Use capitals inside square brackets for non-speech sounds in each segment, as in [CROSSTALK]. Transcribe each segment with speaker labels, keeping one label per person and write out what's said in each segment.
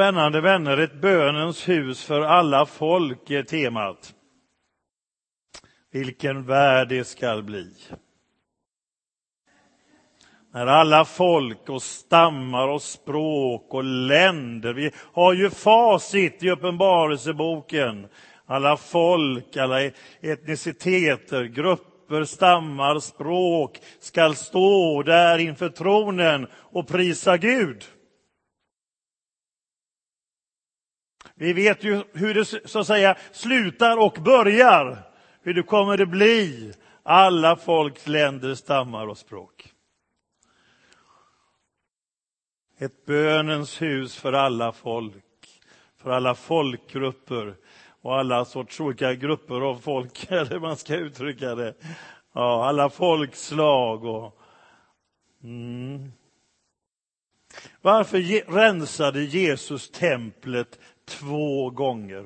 Speaker 1: spännande vänner, ett bönens hus för alla folk är temat. Vilken värld det skall bli. När alla folk och stammar och språk och länder, vi har ju facit i Uppenbarelseboken. Alla folk, alla etniciteter, grupper, stammar, språk skall stå där inför tronen och prisa Gud. Vi vet ju hur det så att säga slutar och börjar, hur det kommer att bli. Alla folks länder, stammar och språk. Ett bönens hus för alla folk, för alla folkgrupper och alla sorts olika grupper av folk, [LAUGHS] eller man ska uttrycka det. Ja, alla folkslag och... Mm. Varför rensade Jesus templet två gånger?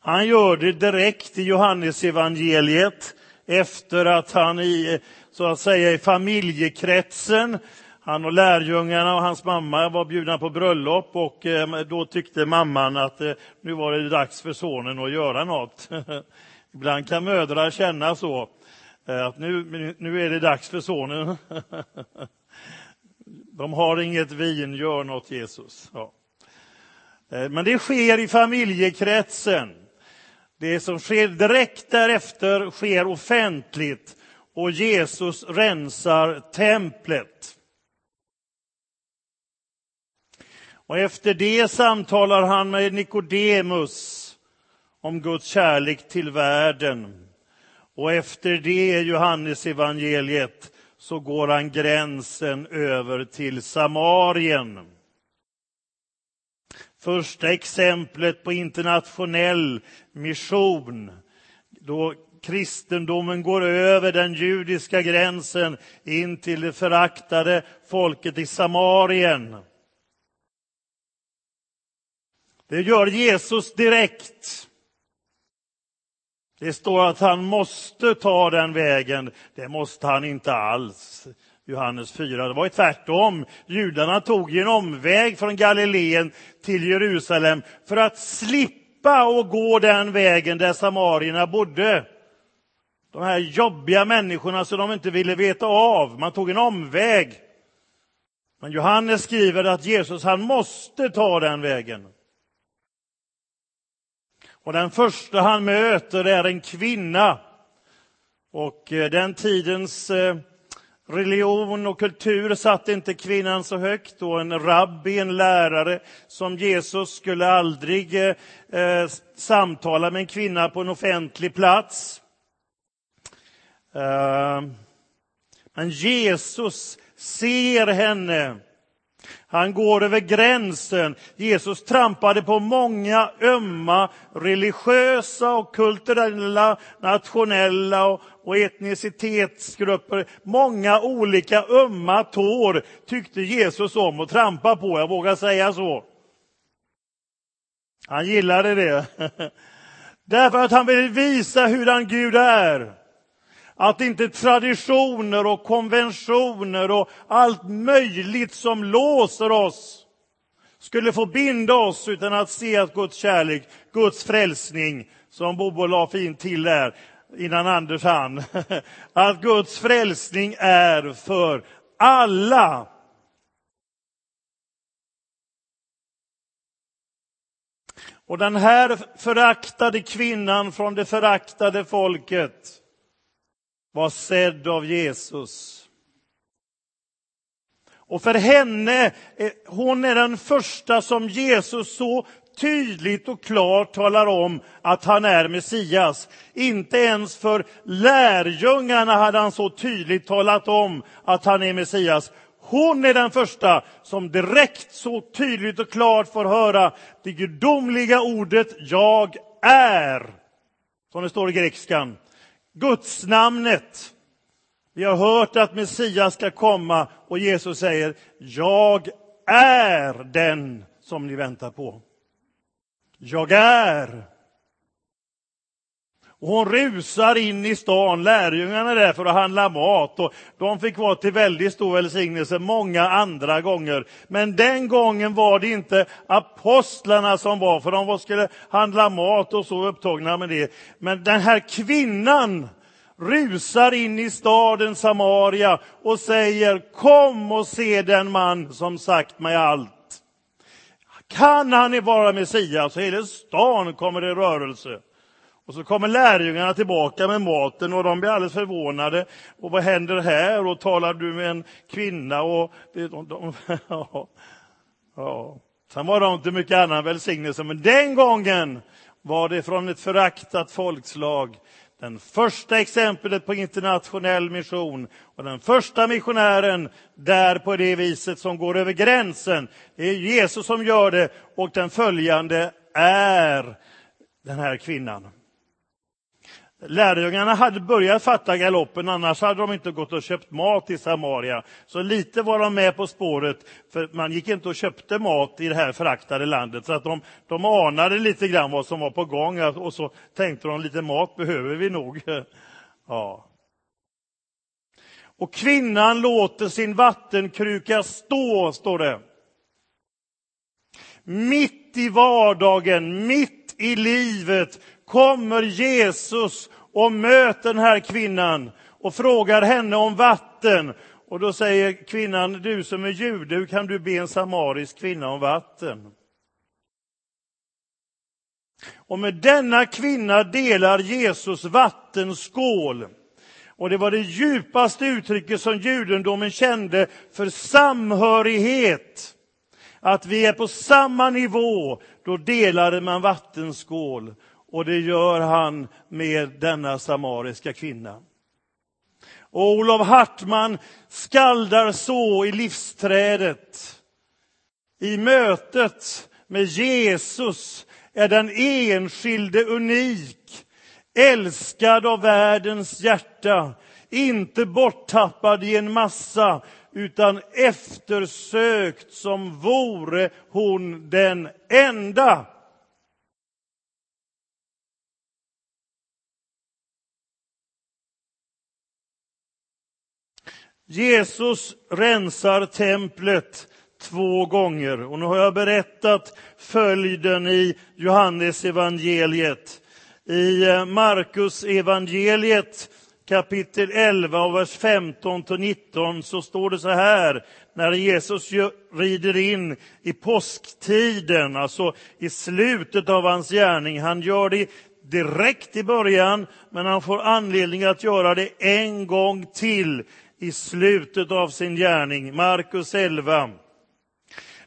Speaker 1: Han gör det direkt i Johannesevangeliet efter att han i, så att säga, i familjekretsen han och lärjungarna och hans mamma var bjudna på bröllop och eh, då tyckte mamman att eh, nu var det dags för sonen att göra något. [LAUGHS] Ibland kan mödrar känna så, eh, att nu, nu är det dags för sonen. [LAUGHS] De har inget vin, gör något Jesus. Ja. Eh, men det sker i familjekretsen. Det som sker direkt därefter sker offentligt och Jesus rensar templet. Och efter det samtalar han med Nikodemus om Guds kärlek till världen. Och efter det, Johannes evangeliet, så går han gränsen över till Samarien. Första exemplet på internationell mission, då kristendomen går över den judiska gränsen in till det föraktade folket i Samarien. Det gör Jesus direkt. Det står att han måste ta den vägen. Det måste han inte alls. Johannes 4. Det var ju tvärtom. Judarna tog en omväg från Galileen till Jerusalem för att slippa att gå den vägen där samarierna bodde. De här jobbiga människorna som de inte ville veta av. Man tog en omväg. Men Johannes skriver att Jesus, han måste ta den vägen. Och den första han möter är en kvinna. Och eh, den tidens eh, religion och kultur satte inte kvinnan så högt. Och en rabbi, en lärare som Jesus skulle aldrig eh, samtala med en kvinna på en offentlig plats. Eh, men Jesus ser henne han går över gränsen. Jesus trampade på många ömma religiösa och kulturella, nationella och, och etnicitetsgrupper. Många olika ömma tår tyckte Jesus om att trampa på, jag vågar säga så. Han gillade det. [LAUGHS] Därför att han ville visa hurdan Gud är. Att inte traditioner och konventioner och allt möjligt som låser oss skulle få binda oss, utan att se att Guds kärlek, Guds frälsning, som Bobo la fint till där innan Anders hann [LAUGHS] att Guds frälsning är för alla. Och den här föraktade kvinnan från det föraktade folket, var sedd av Jesus. Och för henne, eh, hon är den första som Jesus så tydligt och klart talar om att han är Messias. Inte ens för lärjungarna hade han så tydligt talat om att han är Messias. Hon är den första som direkt så tydligt och klart får höra det gudomliga ordet jag är. Som det står i grekiskan. Guds namnet. Vi har hört att Messias ska komma och Jesus säger, jag är den som ni väntar på. Jag är. Och hon rusar in i stan, lärjungarna är där för att handla mat och de fick vara till väldigt stor välsignelse många andra gånger. Men den gången var det inte apostlarna som var, för de skulle handla mat och så upptagna med det. Men den här kvinnan rusar in i staden Samaria och säger kom och se den man som sagt mig allt. Kan han vara Messias? Hela stan kommer i rörelse. Och så kommer lärjungarna tillbaka med maten och de blir alldeles förvånade. Och vad händer här? Och talar du med en kvinna? Och det, de, de, [LAUGHS] ja, ja. Sen var det inte mycket annan välsignelse, men den gången var det från ett föraktat folkslag. Den första exemplet på internationell mission och den första missionären där på det viset som går över gränsen. Det är Jesus som gör det och den följande är den här kvinnan. Lärjungarna hade börjat fatta galoppen, annars hade de inte gått och köpt mat i Samaria. Så lite var de med på spåret, för man gick inte och köpte mat i det här föraktade landet. Så att de, de anade lite grann vad som var på gång och så tänkte de lite mat behöver vi nog. [LAUGHS] Ja. Och kvinnan låter sin vattenkruka stå, står det. Mitt i vardagen, mitt i livet kommer Jesus och möter den här kvinnan och frågar henne om vatten. Och då säger kvinnan, du som är jude, hur kan du be en samarisk kvinna om vatten? Och med denna kvinna delar Jesus vattenskål. Och det var det djupaste uttrycket som judendomen kände för samhörighet. Att vi är på samma nivå, då delade man vattenskål. Och det gör han med denna samariska kvinna. Och Olof Hartman skaldar så i livsträdet. I mötet med Jesus är den enskilde unik, älskad av världens hjärta, inte borttappad i en massa, utan eftersökt som vore hon den enda. Jesus rensar templet två gånger. Och nu har jag berättat följden i Johannes evangeliet. I eh, Markus evangeliet kapitel 11 och vers 15 till 19 så står det så här när Jesus rider in i påsktiden, alltså i slutet av hans gärning. Han gör det direkt i början, men han får anledning att göra det en gång till i slutet av sin gärning. Markus 11.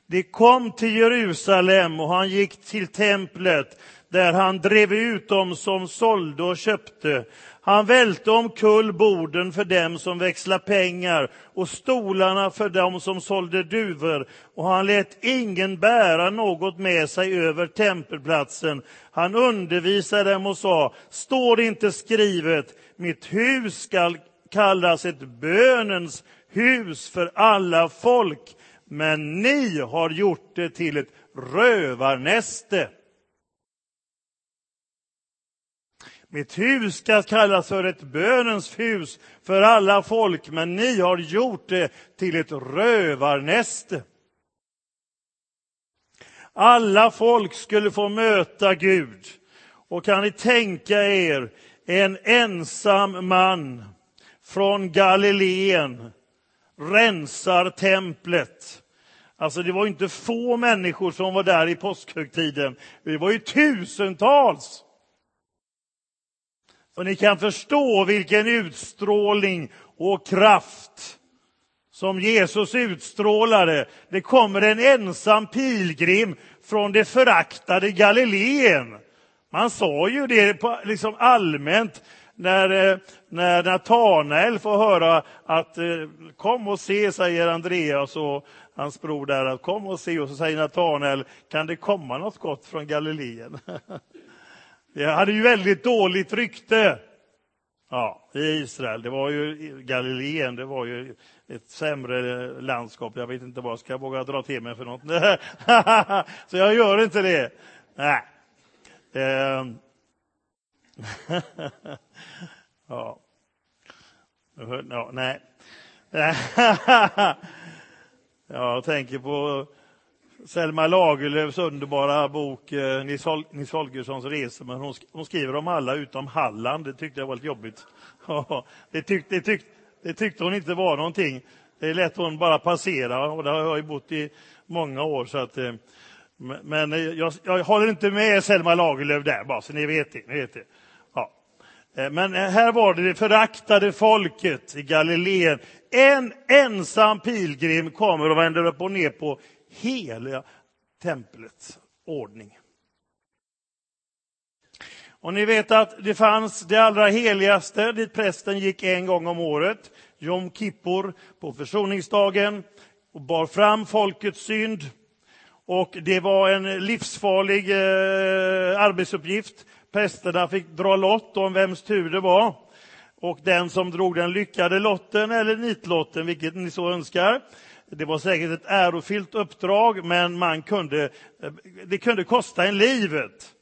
Speaker 1: De kom till Jerusalem och han gick till templet där han drev ut dem som sålde och köpte. Han välte omkull borden för dem som växlade pengar och stolarna för dem som sålde duvor och han lät ingen bära något med sig över tempelplatsen. Han undervisade dem och sa, står det inte skrivet, mitt hus skall kallas ett bönens hus för alla folk, men ni har gjort det till ett rövarnäste. Mitt hus ska kallas för ett bönens hus för alla folk, men ni har gjort det till ett rövarnäste. Alla folk skulle få möta Gud. Och kan ni tänka er en ensam man från Galileen rensar templet. Alltså det var inte få människor som var där i påskhögtiden. Det var ju tusentals. Och ni kan förstå vilken utstrålning och kraft som Jesus utstrålade. Det kommer en ensam pilgrim från det föraktade Galileen. Man sa ju det liksom allmänt när, eh, när Natanael får höra att eh, kom och se, säger Andreas och hans bror där, att kom och se, och så säger Natanael, kan det komma något gott från Galileen? [LAUGHS] Det hade ju väldigt dåligt rykte. Ja, i Israel. Det var ju Galileen, det var ju ett sämre landskap. Jag vet inte vad, jag ska våga dra till mig för något? [LAUGHS] Så jag gör inte det. Nej. Ehm, [LAUGHS] Ja. ja. Nej. [LAUGHS] Jag tänker på Selma Lagerlöfs underbara bok eh, Nils Holgerssons resor, men hon, skriver om alla utom Halland. Det tyckte jag var lite jobbigt. [LAUGHS] det, tyck, det, tyck, det tyckte hon inte var någonting. Det lät hon bara passera och där har jag ju bott i många år. Så att, eh, men eh, jag, jag håller inte med Selma Lagerlöf där, bara så ni vet det. Ni vet det. Eh, men eh, här var det det föraktade folket i Galileen. En ensam pilgrim kommer och vänder upp och ner på hela templets ordning. Och ni vet att det fanns det allra heligaste dit prästen gick en gång om året, Jom Kippur, på försoningsdagen och bar fram folkets synd. Och det var en livsfarlig eh, arbetsuppgift. Prästerna fick dra lott om vems tur det var. Och den som drog den lyckade lotten, eller nitlotten, vilket ni så önskar, det var säkert ett ärofyllt uppdrag, men man kunde, eh, det kunde kosta en livet.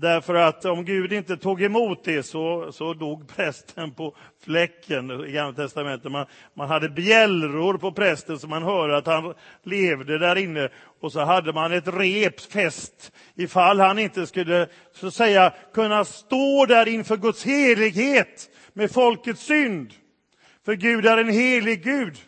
Speaker 1: Därför att om Gud inte tog emot det så, så dog prästen på fläcken i Gamla testamentet. Man, man hade bjällror på prästen så man hörde att han levde där inne. Och så hade man ett rep fäst ifall han inte skulle så att säga kunna stå där inför Guds helighet med folkets synd. För Gud är en helig Gud.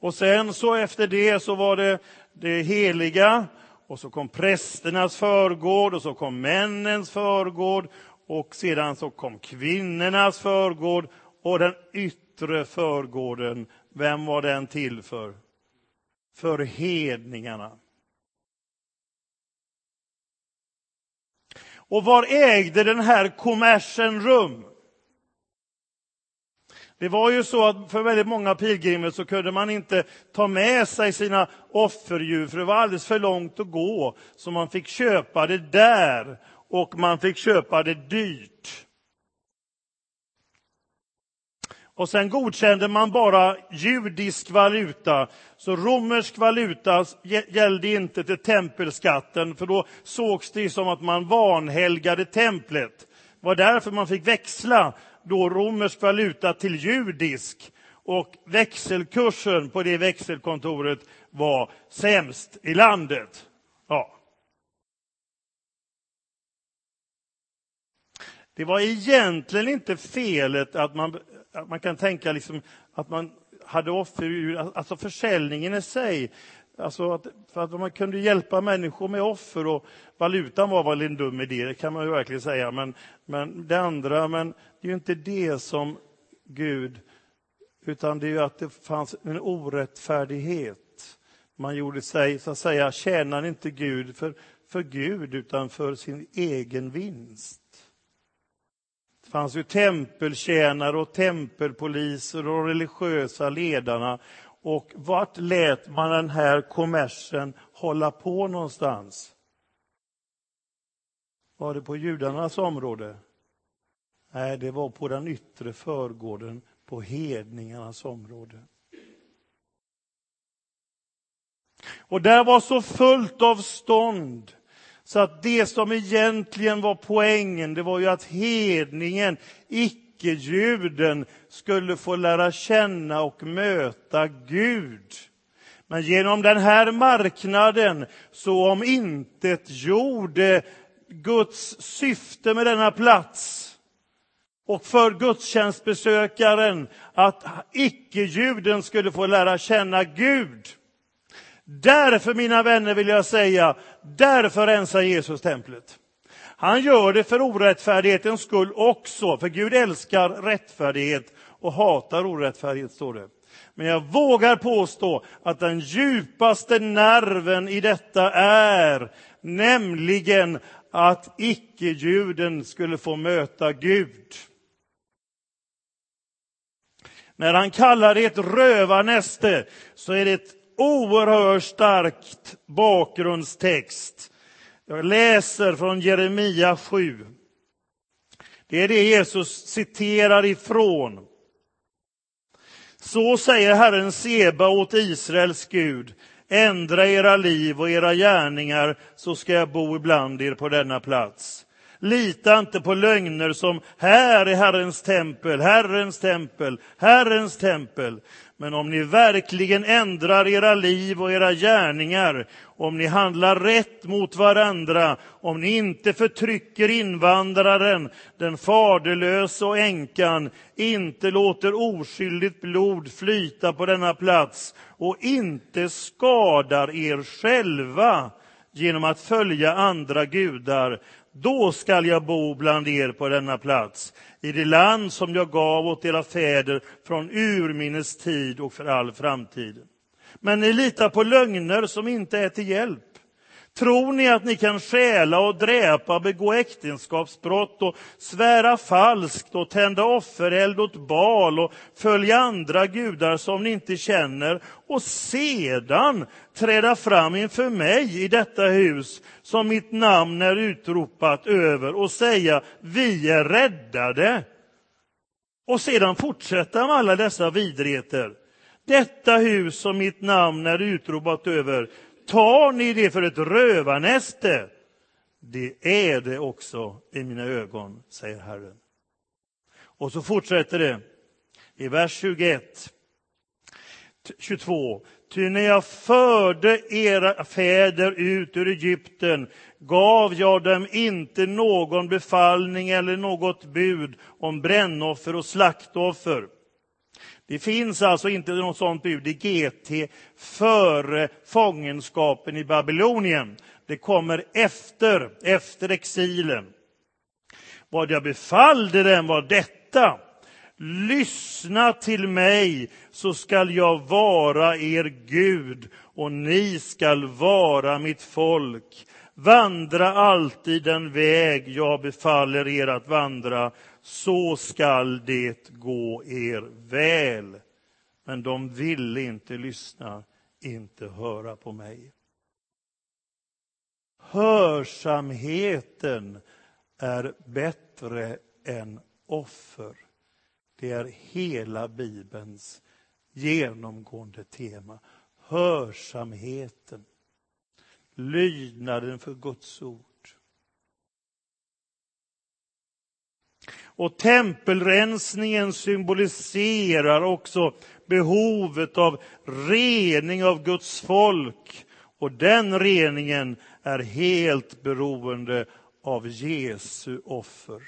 Speaker 1: Och sen så efter det så var det det heliga och så kom prästernas förgård och så kom männens förgård och sedan så kom kvinnornas förgård och den yttre förgården, vem var den till för? För hedningarna. Och var ägde den här kommersen rum? Det var ju så att för väldigt många pilgrimer så kunde man inte ta med sig sina offerdjur, för det var alldeles för långt att gå. Så man fick köpa det där, och man fick köpa det dyrt. Och sen godkände man bara judisk valuta. Så romersk valuta gällde inte till tempelskatten, för då sågs det som att man vanhelgade templet. Det var därför man fick växla då romersk valuta till judisk och växelkursen på det växelkontoret var sämst i landet. Ja. Det var egentligen inte felet att man, att man kan tänka liksom att man hade offer, alltså försäljningen i sig. Alltså att, för att man kunde hjälpa människor med offer och valutan var väl en dum idé, det kan man ju verkligen säga. Men, men det andra, men det är ju inte det som Gud, utan det är ju att det fanns en orättfärdighet. Man gjorde sig, så att säga, tjänar inte Gud för, för Gud, utan för sin egen vinst. Det fanns ju tempeltjänare och tempelpoliser och religiösa ledarna. Och vart lät man den här kommersen hålla på någonstans? Var det på judarnas område? Nej, det var på den yttre förgården, på hedningarnas område. Och där var så fullt av stånd så att det som egentligen var poängen, det var ju att hedningen, icke-juden, skulle få lära känna och möta Gud. Men genom den här marknaden så om intet gjorde Guds syfte med denna plats och för gudstjänstbesökaren att icke-juden skulle få lära känna Gud. Därför, mina vänner, vill jag säga, därför rensar Jesus templet. Han gör det för orättfärdighetens skull också, för Gud älskar rättfärdighet och hatar orättfärdighet, står det. Men jag vågar påstå att den djupaste nerven i detta är nämligen att icke-juden skulle få möta Gud. När han kallar det ett rövarnäste så är det ett oerhört starkt bakgrundstext. Jag läser från Jeremia 7. Det är det Jesus citerar ifrån. Så säger Herren Seba åt Israels Gud. Ändra era liv och era gärningar, så ska jag bo ibland er på denna plats. Lita inte på lögner som här är Herrens tempel, Herrens tempel, Herrens tempel. Men om ni verkligen ändrar era liv och era gärningar, om ni handlar rätt mot varandra, om ni inte förtrycker invandraren, den faderlösa och änkan, inte låter oskyldigt blod flyta på denna plats och inte skadar er själva genom att följa andra gudar, då skall jag bo bland er på denna plats, i det land som jag gav åt era fäder från urminnes tid och för all framtid. Men ni litar på lögner som inte är till hjälp. Tror ni att ni kan stjäla och dräpa, begå äktenskapsbrott och svära falskt och tända offereld åt bal och följa andra gudar som ni inte känner och sedan träda fram inför mig i detta hus som mitt namn är utropat över och säga vi är räddade och sedan fortsätta med alla dessa vidrigheter. Detta hus som mitt namn är utropat över tar ni det för ett rövarnäste. Det är det också i mina ögon, säger Herren. Och så fortsätter det i vers 21, 22. Ty när jag förde era fäder ut ur Egypten gav jag dem inte någon befallning eller något bud om brännoffer och slaktoffer. Det finns alltså inte något sånt bud i GT före fångenskapen i Babylonien. Det kommer efter, efter exilen. Vad jag befallde dem var detta. Lyssna till mig så skall jag vara er Gud och ni skall vara mitt folk. Vandra alltid den väg jag befaller er att vandra så skall det gå er väl. Men de ville inte lyssna, inte höra på mig. Hörsamheten är bättre än offer. Det är hela Bibelns genomgående tema. Hörsamheten, lydnaden för Guds ord. Och tempelrensningen symboliserar också behovet av rening av Guds folk. Och den reningen är helt beroende av Jesu offer.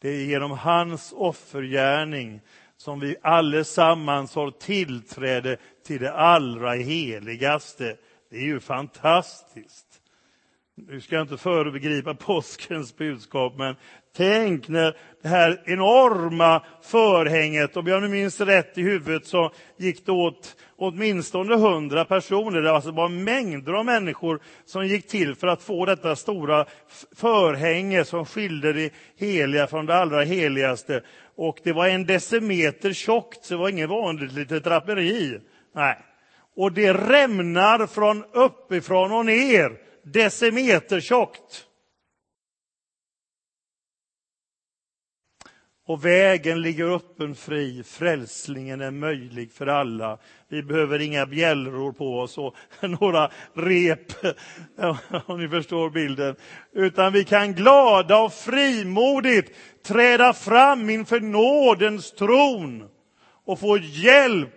Speaker 1: Det är genom hans offergärning som vi allesammans har tillträde till det allra heligaste. Det är ju fantastiskt. Nu ska jag inte föregripa [LAUGHS] påskens budskap, men tänk när det här enorma förhänget, om jag nu minns rätt i huvudet, så gick det åt åtminstone hundra personer. Det alltså var mängder av människor som gick till för att få detta stora förhänge som skilde det heliga från det allra heligaste. Och det var en decimeter tjockt, så det var inget vanligt litet draperi. Nej. Och det rämnar från uppifrån och ner decimeter tjockt. Och vägen ligger öppen fri, frälsningen är möjlig för alla. Vi behöver inga bjällror på oss och [LAUGHS] några rep, om ni förstår bilden. Utan vi kan glada och frimodigt träda fram inför nådens tron och få hjälp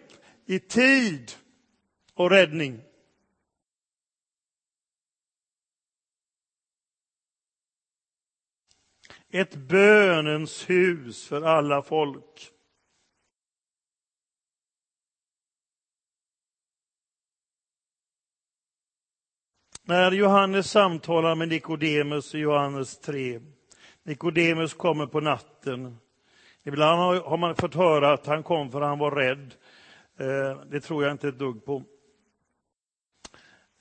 Speaker 1: i tid och räddning. Ett bönens hus för alla folk. När Johannes samtalar med Nikodemus i Johannes 3. Nikodemus kommer på natten. Ibland har man fått höra att han kom för att han var rädd. Eh, det tror jag inte ett dugg på.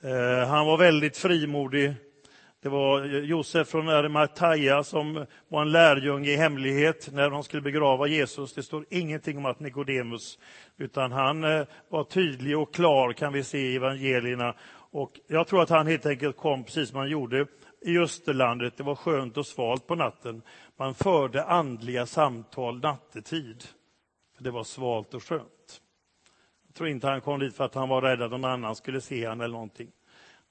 Speaker 1: Eh, han var väldigt frimodig det var Josef från Arimathea som var en lärjunge i hemlighet när de skulle begrava Jesus. Det står ingenting om att Nikodemus, utan han eh, var tydlig och klar kan vi se i evangelierna. Och jag tror att han helt enkelt kom precis som han gjorde i Österlandet. Det var skönt och svalt på natten. Man förde andliga samtal nattetid. För det var svalt och skönt. Jag tror inte han kom dit för att han var rädd att någon annan skulle se honom eller någonting.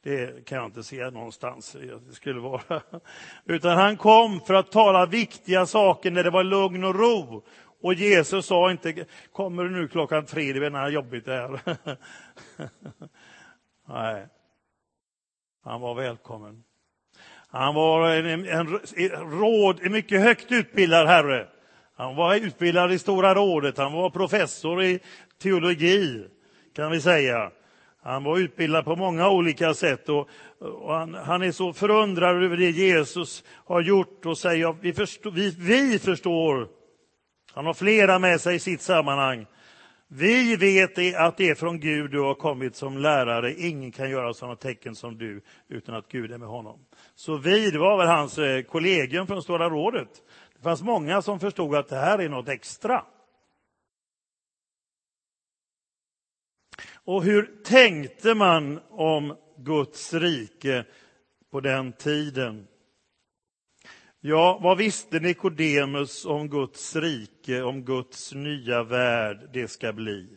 Speaker 1: Det kan jag inte se någonstans. Det skulle vara. [LAUGHS] Utan han kom för att tala viktiga saker när det var lugn och ro. Och Jesus sa inte, kommer du nu klockan tre, det är jobbigt det här. [LAUGHS] Nej. Han var välkommen. Han var en, en, en, råd, en mycket högt utbildad herre. Han var utbildad i Stora rådet, han var professor i teologi, kan vi säga. Han var utbildad på många olika sätt och, och han, han, är så förundrad över det Jesus har gjort och säger vi förstår, vi, vi förstår. Han har flera med sig i sitt sammanhang. Vi vet att det är från Gud du har kommit som lärare. Ingen kan göra sådana tecken som du utan att Gud är med honom. Så vi, det var väl hans eh, kollegium från Stora rådet. Det fanns många som förstod att det här är något extra. Och hur tänkte man om Guds rike på den tiden? Ja, vad visste Nikodemus om Guds rike, om Guds nya värld det ska bli?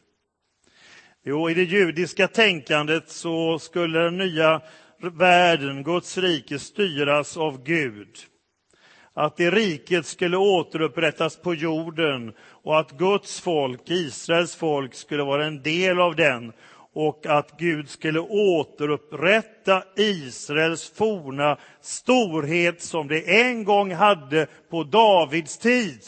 Speaker 1: Jo, i det judiska tänkandet så skulle den nya världen, Guds rike, styras av Gud. Att det riket skulle återupprättas på jorden och att Guds folk, Israels folk, skulle vara en del av den och att Gud skulle återupprätta Israels forna storhet som det en gång hade på Davids tid.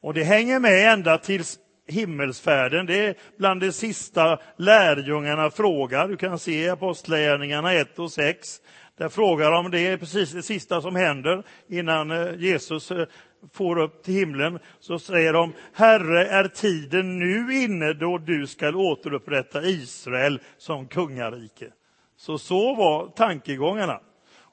Speaker 1: Och det hänger med ända tills himmelsfärden. Det är bland det sista lärjungarna frågar. Du kan se Apostlagärningarna 1 och 6. Där frågar de, det är precis det sista som händer innan eh, Jesus eh, får upp till himlen, så säger de, Herre, är tiden nu inne då du skall återupprätta Israel som kungarike? Så så var tankegångarna.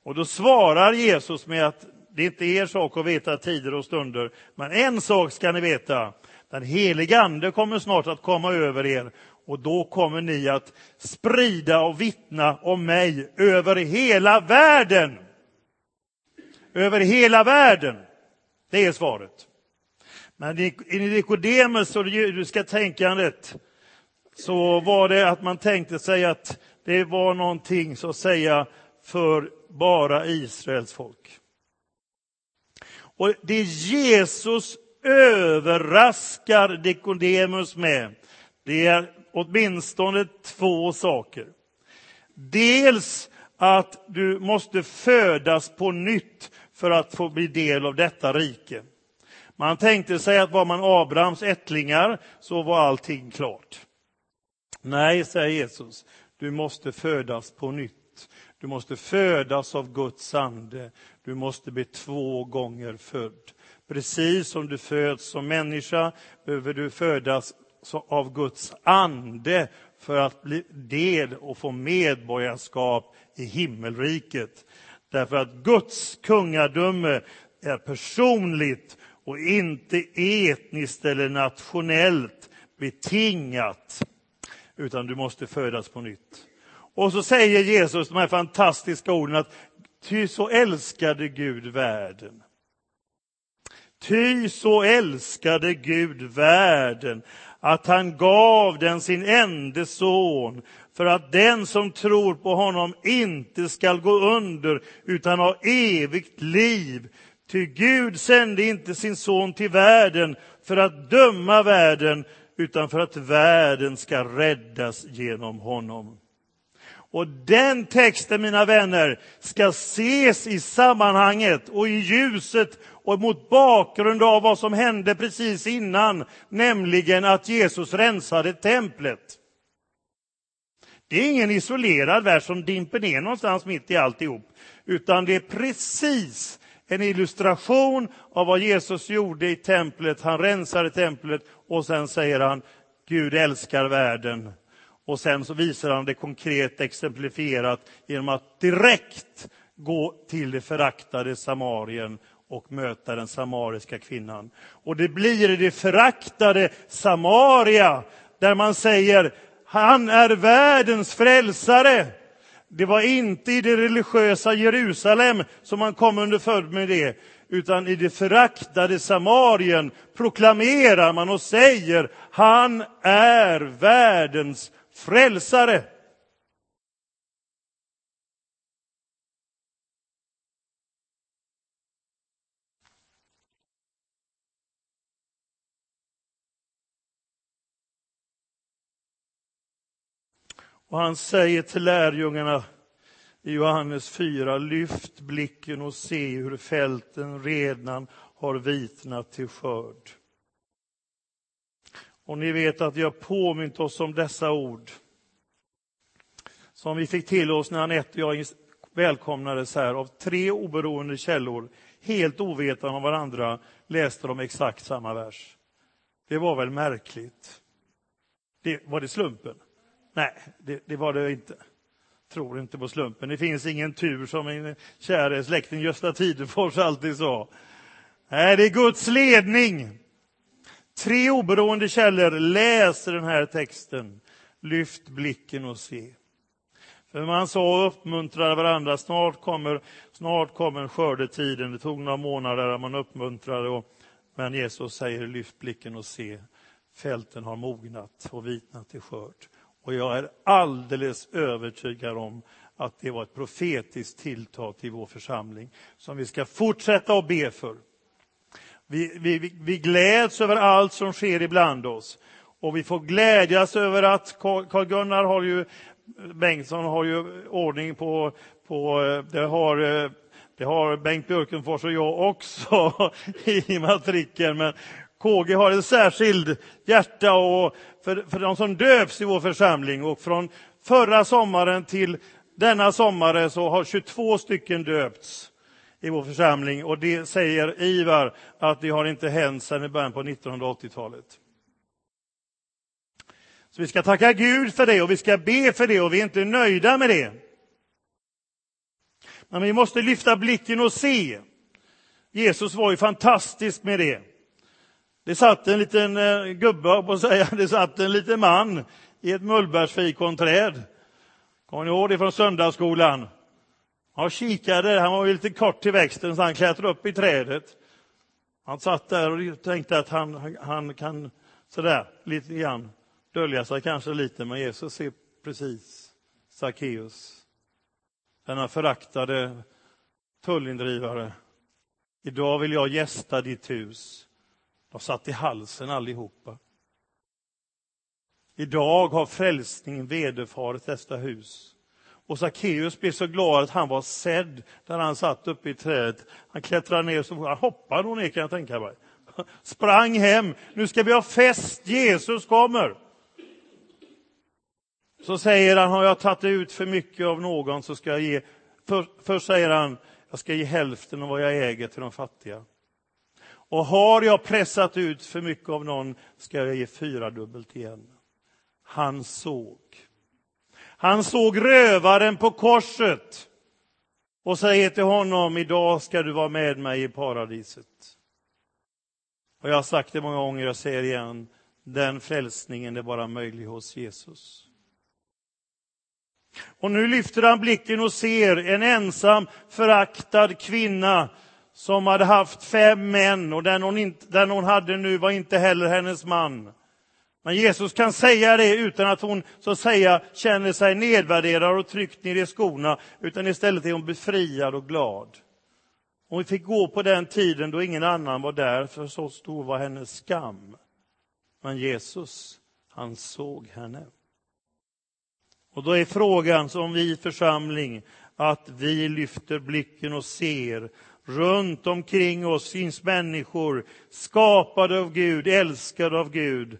Speaker 1: Och då svarar Jesus med att det är inte er sak att veta tider och stunder, men en sak ska ni veta, den heliga Ande kommer snart att komma över er och då kommer ni att sprida och vittna om mig över hela världen. Över hela världen. Det är svaret. Men i Nikodemus och det judiska tänkandet så var det att man tänkte sig att det var någonting så att säga för bara Israels folk. Och det Jesus överraskar Nikodemus med, det är åtminstone två saker. Dels att du måste födas på nytt för att få bli del av detta rike. Man tänkte sig att var man Abrahams ättlingar så var allting klart. Nej, säger Jesus, du måste födas på nytt. Du måste födas av Guds ande. Du måste bli två gånger född. Precis som du föds som människa behöver du födas av Guds ande för att bli del och få medborgarskap i himmelriket. Därför att Guds kungadöme är personligt och inte etniskt eller nationellt betingat, utan du måste födas på nytt. Och så säger Jesus de här fantastiska orden att ty så älskade Gud världen. Ty så älskade Gud världen att han gav den sin enda son för att den som tror på honom inte skall gå under utan ha evigt liv. Ty Gud sände inte sin son till världen för att döma världen utan för att världen ska räddas genom honom. Och den texten, mina vänner, ska ses i sammanhanget och i ljuset och mot bakgrund av vad som hände precis innan, nämligen att Jesus rensade templet. Det är ingen isolerad vers som dimper ner någonstans mitt i alltihop, utan det är precis en illustration av vad Jesus gjorde i templet. Han rensade templet och sen säger han Gud älskar världen. Och sen så visar han det konkret exemplifierat genom att direkt gå till det föraktade Samarien och möta den samariska kvinnan. Och det blir i det föraktade Samaria där man säger han är världens frälsare. Det var inte i det religiösa Jerusalem som man kom underfödd med det, utan i det föraktade Samarien proklamerar man och säger han är världens frälsare. Och han säger till lärjungarna i Johannes 4, lyft blicken och se hur fälten redan har vitnat till skörd. Och ni vet att vi har påmint oss om dessa ord som vi fick till oss när Anette och jag välkomnades här av tre oberoende källor, helt ovetande om varandra, läste de exakt samma vers. Det var väl märkligt? Det, var det slumpen? Nej, det, det var det inte. Tror inte på slumpen. Det finns ingen tur, som min käre släkting Gösta Tidefors alltid sa. Nej, det är Guds ledning. Tre oberoende källor läser den här texten. Lyft blicken och se. För man sa och uppmuntrade varandra, snart kommer, snart kommer skördetiden. Det tog några månader där man uppmuntrade. Och, men Jesus säger, lyft blicken och se. Fälten har mognat och vitnat till skörd. Och jag är alldeles övertygad om att det var ett profetiskt tilltag till vår församling som vi ska fortsätta att be för. Vi, vi, vi gläds över allt som sker ibland oss. Och vi får glädjas över att Carl-Gunnar har ju, Bengtsson har ju ordning på, på eh, det har eh, det har Bengt Björkenfors och jag också [LAUGHS] i matrikeln. Men KG har ett särskilt hjärta och för, för de som döps i vår församling. Och från förra sommaren till denna sommare så har 22 stycken döpts i vår församling. Och det säger Ivar att det har inte hänt sedan i början på 1980-talet. Så vi ska tacka Gud för det och vi ska be för det och vi är inte nöjda med det. Men vi måste lyfta blicken och se. Jesus var ju fantastisk med det. Det satt en liten eh, gubbe, på att säga, [LAUGHS] det satt en liten man i ett mullbärsfikonträd. Kommer ni ihåg det från söndagsskolan? Han kikade, han var ju lite kort till växten så han klättrade upp i trädet. Han satt där och tänkte att han, han kan sådär lite grann dölja sig kanske lite, men Jesus ser precis Sackeus. Denna föraktade tullindrivare. Idag vill jag gästa ditt hus. De satt i halsen allihopa. Idag har frälsningen vederfarit detta hus. Och Sackeus blev så glad att han var sedd där han satt uppe i trädet. Han klättrade ner, så han hoppade nog ner kan jag tänka mig. [LAUGHS] Sprang hem, nu ska vi ha fest, Jesus kommer. Så säger han, har jag tagit ut för mycket av någon så ska jag ge, för, först säger han, jag ska ge hälften av vad jag äger till de fattiga. Och har jag pressat ut för mycket av någon ska jag ge fyra dubbelt igen. Han såg. Han såg rövaren på korset och säger till honom, idag ska du vara med mig i paradiset. Och jag har sagt det många gånger, jag säger igen, den frälsningen är bara möjlig hos Jesus. Och nu lyfter han blicken och ser en ensam föraktad kvinna som hade haft fem män och den hon, inte, den hon hade nu var inte heller hennes man. Men Jesus kan säga det utan att hon så att säga känner sig nedvärderad och tryckt ner i skorna, utan istället är hon befriad och glad. Hon fick gå på den tiden då ingen annan var där, för så stor var hennes skam. Men Jesus, han såg henne. Och då är frågan som vi församling, att vi lyfter blicken och ser Runt omkring oss finns människor skapade av Gud, älskade av Gud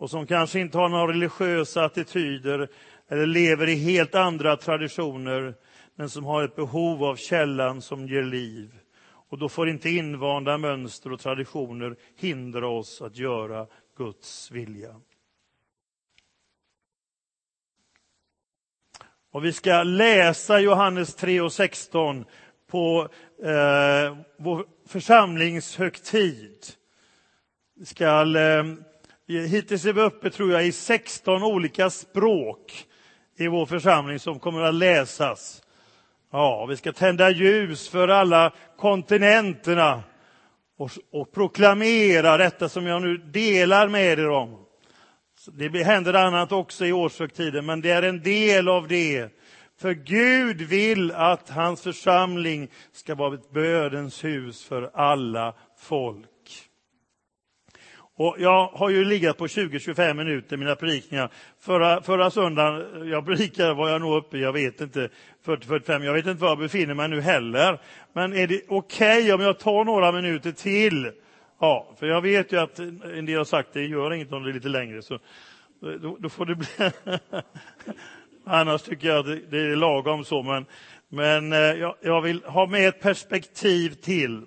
Speaker 1: och som kanske inte har några religiösa attityder eller lever i helt andra traditioner men som har ett behov av källan som ger liv. Och då får inte invanda mönster och traditioner hindra oss att göra Guds vilja. Och vi ska läsa Johannes 3 och 16 på eh, vår församlingshögtid. Vi ska, eh, hittills är vi uppe, tror jag, i 16 olika språk i vår församling som kommer att läsas. Ja, vi ska tända ljus för alla kontinenterna och, och proklamera detta som jag nu delar med er om. Det händer annat också i årshögtiden, men det är en del av det. För Gud vill att hans församling ska vara ett bödens hus för alla folk. Och jag har ju legat på 20-25 minuter mina predikningar. Förra, förra söndagen, jag predikade, var jag nog uppe, jag vet inte, 40-45, jag vet inte var jag befinner mig nu heller. Men är det okej okay om jag tar några minuter till? Ja, för jag vet ju att en del har sagt det gör inget om det är lite längre, så då, då får det bli... [LAUGHS] Annars tycker jag att det är lagom så, men, men eh, jag, jag vill ha med ett perspektiv till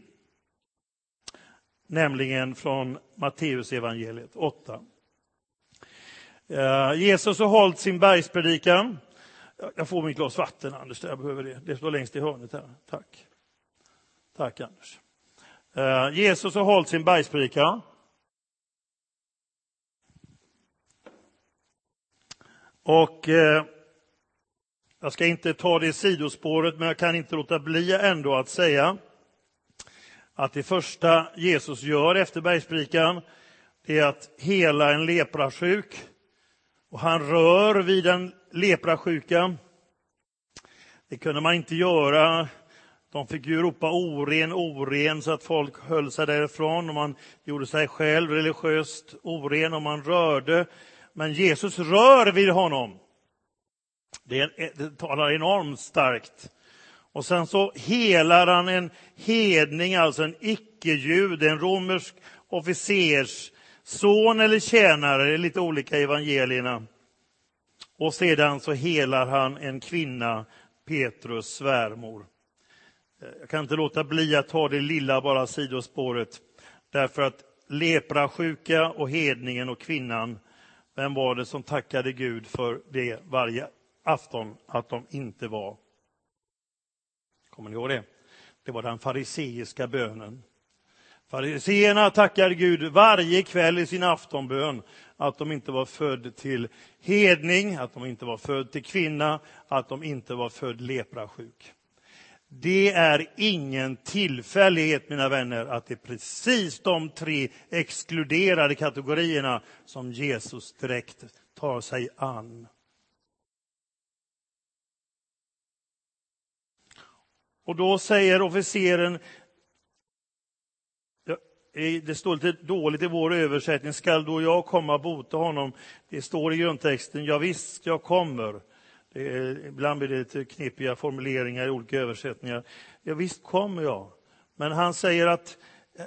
Speaker 1: nämligen från Matteusevangeliet 8. Eh, Jesus har hållit sin bergspredikan. Jag får mitt glas vatten, Anders, jag behöver det. Det står längst i hörnet här. Tack. Tack, Anders. Eh, Jesus har hållit sin bergspredikan. Och eh, jag ska inte ta det sidospåret, men jag kan inte låta bli ändå att säga att det första Jesus gör efter bergsprikan är att hela en leprasjuk. Och han rör vid den leprasjuka. Det kunde man inte göra. De fick ju ropa oren, oren så att folk höll sig därifrån. Och man gjorde sig själv religiöst oren om man rörde. Men Jesus rör vid honom. Det, det talar enormt starkt och sen så helar han en hedning, alltså en icke-jud, en romersk officers son eller tjänare, det är lite olika i evangelierna. Och sedan så helar han en kvinna, Petrus svärmor. Eh, jag kan inte låta bli att ta det lilla bara sidospåret, därför att leprasjuka och hedningen och kvinnan, vem var det som tackade Gud för det varje afton, att de inte var Kommer ni ihåg det? Det var den fariseiska bönen. Fariseerna tackar Gud varje kväll i sin aftonbön att de inte var född till hedning, att de inte var född till kvinna, att de inte var född leprasjuk. Det är ingen tillfällighet, mina vänner, att det är precis de tre exkluderade kategorierna som Jesus direkt tar sig an. Och då säger officeren, det står lite dåligt i vår översättning, skall då jag komma och bota honom? Det står i grundtexten, ja, visst jag kommer. Är, ibland blir det lite knepiga formuleringar i olika översättningar. Ja, visst kommer jag. Men han säger att,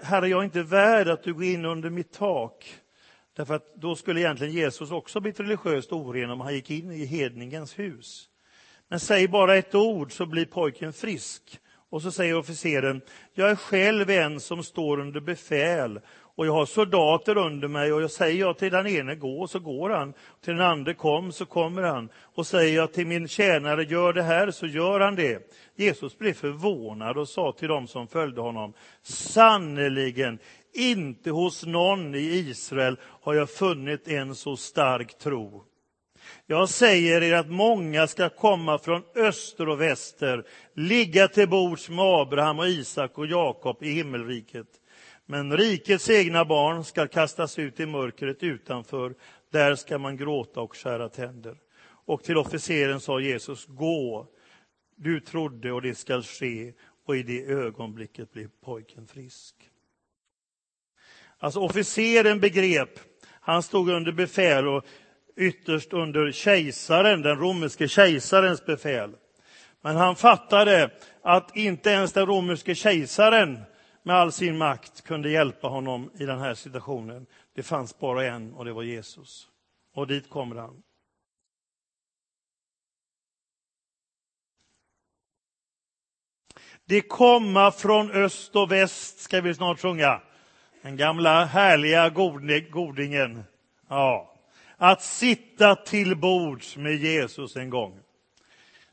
Speaker 1: Herre, jag är inte värd att du går in under mitt tak. Därför att då skulle egentligen Jesus också blivit religiöst oren om han gick in i hedningens hus. Men säg bara ett ord så blir pojken frisk. Och så säger officeren, jag är själv en som står under befäl och jag har soldater under mig och jag säger jag till den ene gå så går han, till den andra kom så kommer han och säger jag till min tjänare gör det här så gör han det. Jesus blev förvånad och sa till dem som följde honom, sannerligen inte hos någon i Israel har jag funnit en så stark tro. Jag säger er att många ska komma från öster och väster, ligga till bords med Abraham och Isak och Jakob i himmelriket. Men rikets egna barn ska kastas ut i mörkret utanför, där ska man gråta och skära tänder. Och till officeren sa Jesus, gå, du trodde och det skall ske. Och i det ögonblicket blev pojken frisk. Alltså officeren begrep, han stod under befäl och ytterst under kejsaren, den romerske kejsarens befäl. Men han fattade att inte ens den romerske kejsaren med all sin makt kunde hjälpa honom i den här situationen. Det fanns bara en och det var Jesus. Och dit kommer han. Det komma från öst och väst ska vi snart sjunga. Den gamla härliga godingen. Ja att sitta till bords med Jesus en gång.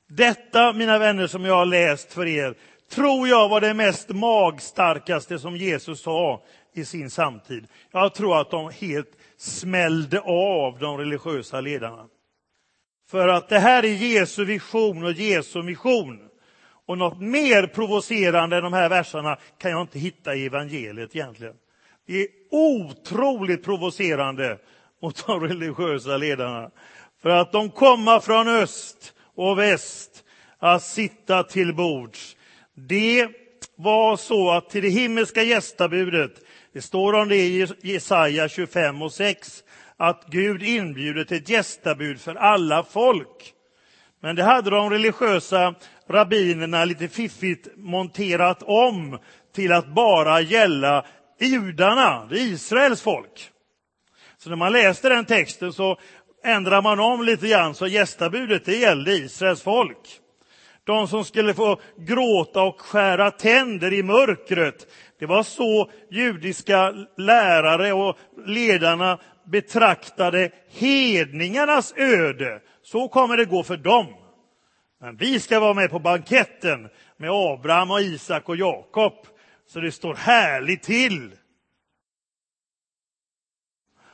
Speaker 1: Detta, mina vänner, som jag har läst för er, tror jag var det mest magstarkaste som Jesus sa i sin samtid. Jag tror att de helt smällde av de religiösa ledarna. För att det här är Jesu vision och Jesu mission. Och något mer provocerande än de här verserna kan jag inte hitta i evangeliet egentligen. Det är otroligt provocerande mot de religiösa ledarna. För att de kommer från öst och väst att sitta till bords. Det var så att till det himmelska gästabudet, det står om det i Jesaja 25 och 6, att Gud inbjuder till ett gästabud för alla folk. Men det hade de religiösa rabbinerna lite fiffigt monterat om till att bara gälla judarna, Israels folk. Så när man läste den texten så ändrar man om lite grann, så gästabudet det gällde Israels folk. De som skulle få gråta och skära tänder i mörkret. Det var så judiska lärare och ledarna betraktade hedningarnas öde. Så kommer det gå för dem. Men vi ska vara med på banketten med Abraham och Isak och Jakob. Så det står härligt till.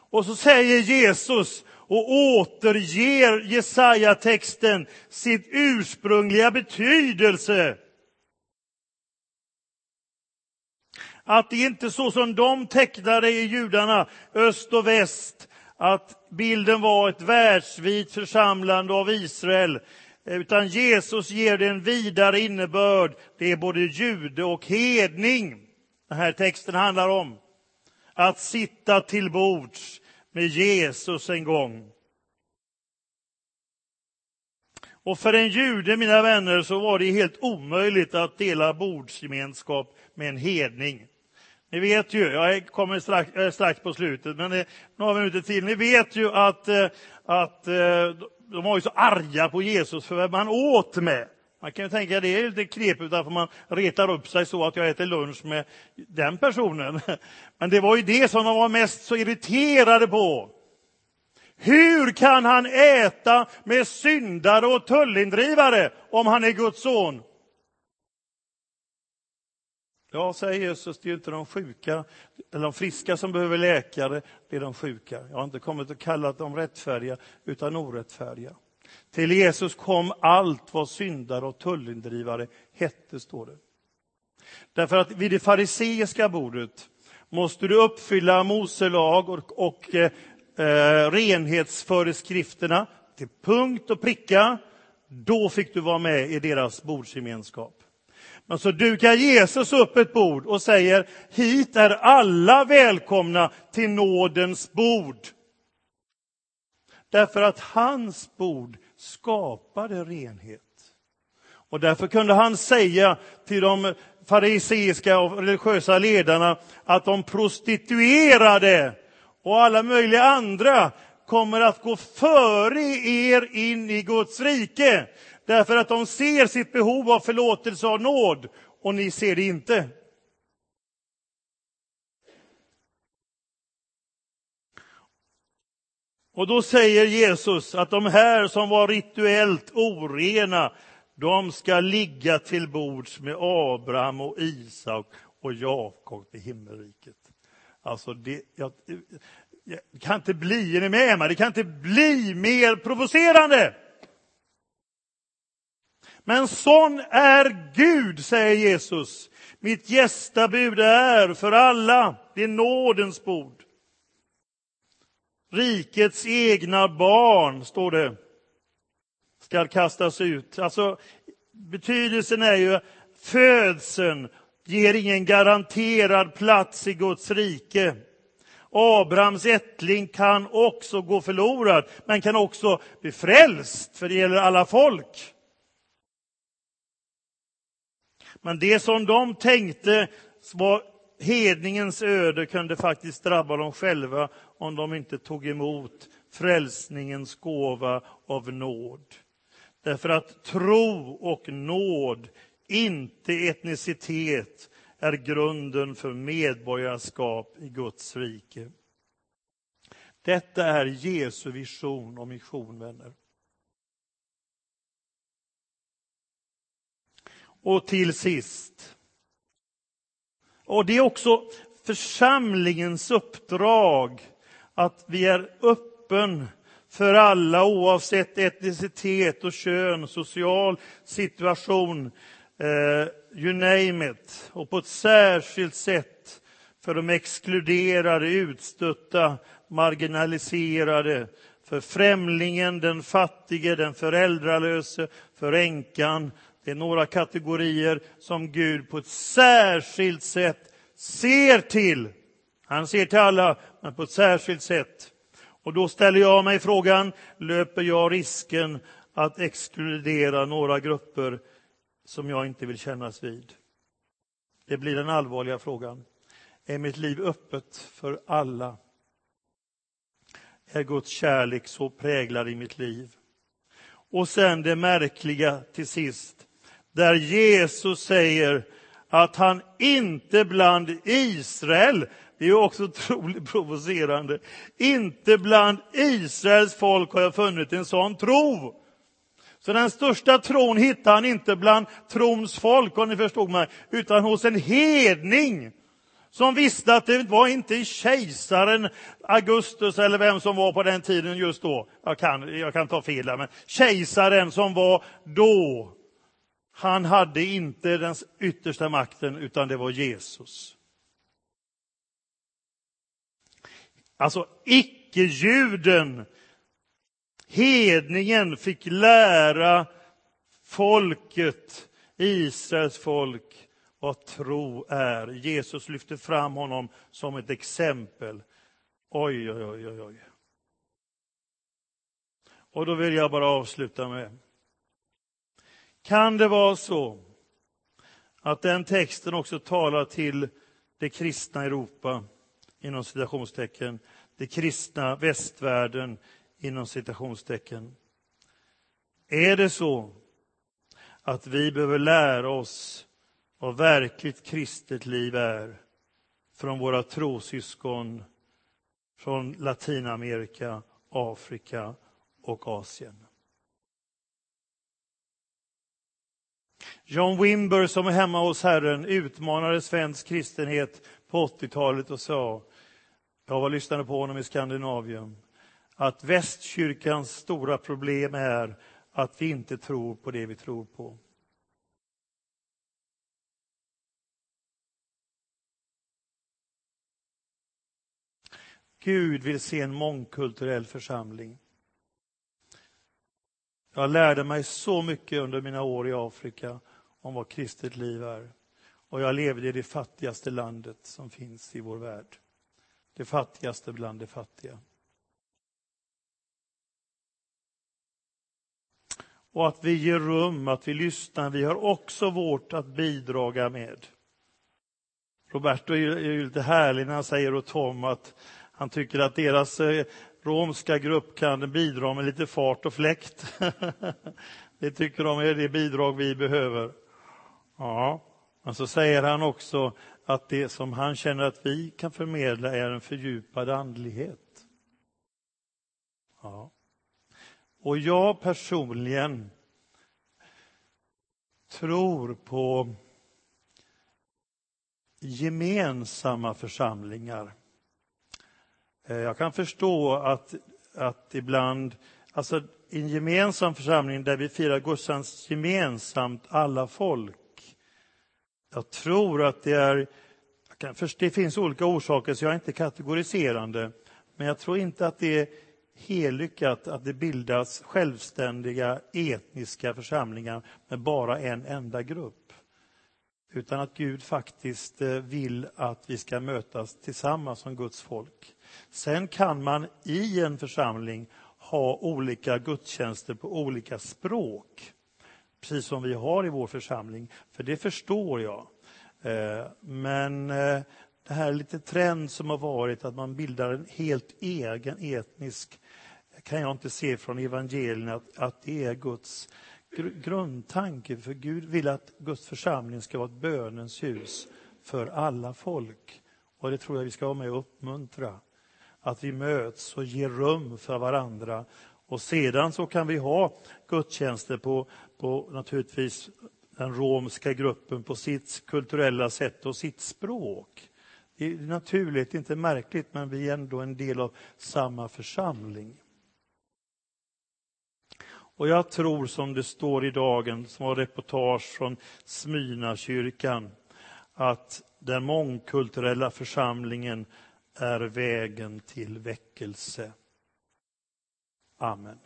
Speaker 1: Och så säger Jesus och återger Jesaja-texten sitt ursprungliga betydelse. Att det inte är så som de tecknade i judarna, öst och väst, att bilden var ett världsvitt församlande av Israel, utan Jesus ger det en vidare innebörd. Det är både jude och hedning den här texten handlar om. Att sitta till bords med Jesus en gång. Och för en jude, mina vänner, så var det helt omöjligt att dela bordsgemenskap med en hedning. Ni vet ju, jag kommer strax, jag strax på slutet, men det, några minuter till. Ni vet ju att, eh, att de var ju så arga på Jesus för vem han åt med. Man kan ju tänka det är lite knepigt att man retar upp sig så att jag äter lunch med den personen. [LAUGHS] Men det var ju det som de var mest så irriterade på. Hur kan han äta med syndare och tullindrivare om han är Guds son? Ja, säger Jesus, det är inte de sjuka eller de friska som behöver läkare, det är de sjuka. Jag har inte kommit att kalla dem rättfärdiga, utan orättfärdiga. Till Jesus kom allt vad syndare och tullindrivare hette, står det. Därför att vid det fariseiska bordet måste du uppfylla Mose lag och, och eh, eh, renhetsföreskrifterna till punkt och pricka. Då fick du vara med i deras bordsgemenskap. Men så dukar Jesus upp ett bord och säger, hit är alla välkomna till nådens bord. Därför att hans bord skapade renhet. Och därför kunde han säga till de fariseiska och religiösa ledarna att de prostituerade och alla möjliga andra kommer att gå före er in i Guds rike. Därför att de ser sitt behov av förlåtelse och nåd och ni ser det inte. Och då säger Jesus att de här som var rituellt orena, de ska ligga till bords med Abraham och Isak och Jakob i himmelriket. Alltså, det, jag, jag, det kan inte bli, är ni med mig? Det kan inte bli mer provocerande. Men sån är Gud, säger Jesus. Mitt gästabud är för alla, det är nådens bord. Rikets egna barn, står det, ska kastas ut. Alltså, betydelsen är ju födseln ger ingen garanterad plats i Guds rike. Abrahams ättling kan också gå förlorad, men kan också bli frälst, för det gäller alla folk. Men det som de tänkte var hedningens öde kunde faktiskt drabba dem själva om de inte tog emot frälsningens gåva av nåd. Därför att tro och nåd, inte etnicitet, är grunden för medborgarskap i Guds rike. Detta är Jesu vision och mission, vänner. Och till sist, och det är också församlingens uppdrag att vi är öppen för alla oavsett etnicitet och kön, social situation, eh, you name it, och på ett särskilt sätt för de exkluderade, utstötta, marginaliserade, för främlingen, den fattige, den föräldralöse, för änkan. Det är några kategorier som Gud på ett särskilt sätt ser till. Han ser till alla, men på ett särskilt sätt. Och då ställer jag mig frågan, löper jag risken att exkludera några grupper som jag inte vill kännas vid? Det blir den allvarliga frågan. Är mitt liv öppet för alla? Är Guds kärlek så präglad i mitt liv? Och sen det märkliga till sist, där Jesus säger att han inte bland Israel, det är också [LAUGHS] otroligt provocerande, inte bland Israels folk har jag funnit en sån tro. Så den största tron hittar han inte bland trons folk, om ni förstod mig, utan hos en hedning som visste att det var inte kejsaren Augustus eller vem som var på den tiden just då. Jag kan, jag kan ta fel där, men kejsaren som var då. Han hade inte den yttersta makten, utan det var Jesus. Alltså icke-juden, hedningen, fick lära folket, Israels folk, vad tro är. Jesus lyfte fram honom som ett exempel. Oj, oj, oj. oj. Och då vill jag bara avsluta med. Kan det vara så att den texten också talar till det kristna Europa, inom citationstecken, det kristna västvärlden, inom citationstecken? Är det så att vi behöver lära oss vad verkligt kristet liv är från våra trosyskon från Latinamerika, Afrika och Asien. John Wimber som är hemma hos Herren utmanade svensk kristenhet på 80-talet och sa, jag var lyssnade på honom i Skandinavien, att västkyrkans stora problem är att vi inte tror på det vi tror på. Gud vill se en mångkulturell församling. Jag lärde mig så mycket under mina år i Afrika om vad kristet liv är. Och jag levde i det fattigaste landet som finns i vår värld. Det fattigaste bland de fattiga. Och att vi ger rum, att vi lyssnar, vi har också vårt att bidraga med. Roberto är ju lite härlig när han säger åt Tom att han tycker att deras eh, romska grupp kan bidra med lite fart och fläkt. [LAUGHS] det tycker de är det bidrag vi behöver. Ja, men så säger han också att det som han känner att vi kan förmedla är en fördjupad andlighet. Ja. Och jag personligen tror på gemensamma församlingar. Eh, jag kan förstå att, att ibland, alltså i en gemensam församling där vi firar gudstjänst gemensamt, alla folk. Jag tror att det är, det finns olika orsaker så jag är inte kategoriserande, men jag tror inte att det är hellyckat att det bildas självständiga etniska församlingar med bara en enda grupp utan att Gud faktiskt eh, vill att vi ska mötas tillsammans som Guds folk. Sen kan man i en församling ha olika gudstjänster på olika språk, precis som vi har i vår församling, för det förstår jag. Eh, men eh, det här är lite trend som har varit att man bildar en helt egen etnisk kan jag inte se från evangelierna att, att det är Guds grundtanke, för Gud vill att Guds församling ska vara ett bönens hus för alla folk. Och det tror jag vi ska vara med och uppmuntra. Att vi möts och ger rum för varandra. Och sedan så kan vi ha gudstjänster på, på naturligtvis den romska gruppen på sitt kulturella sätt och sitt språk. Det är naturligt, inte märkligt, men vi är ändå en del av samma församling. Och jag tror som det står i dagen, som var reportage från Smyrnakyrkan, att den mångkulturella församlingen är vägen till väckelse. Amen.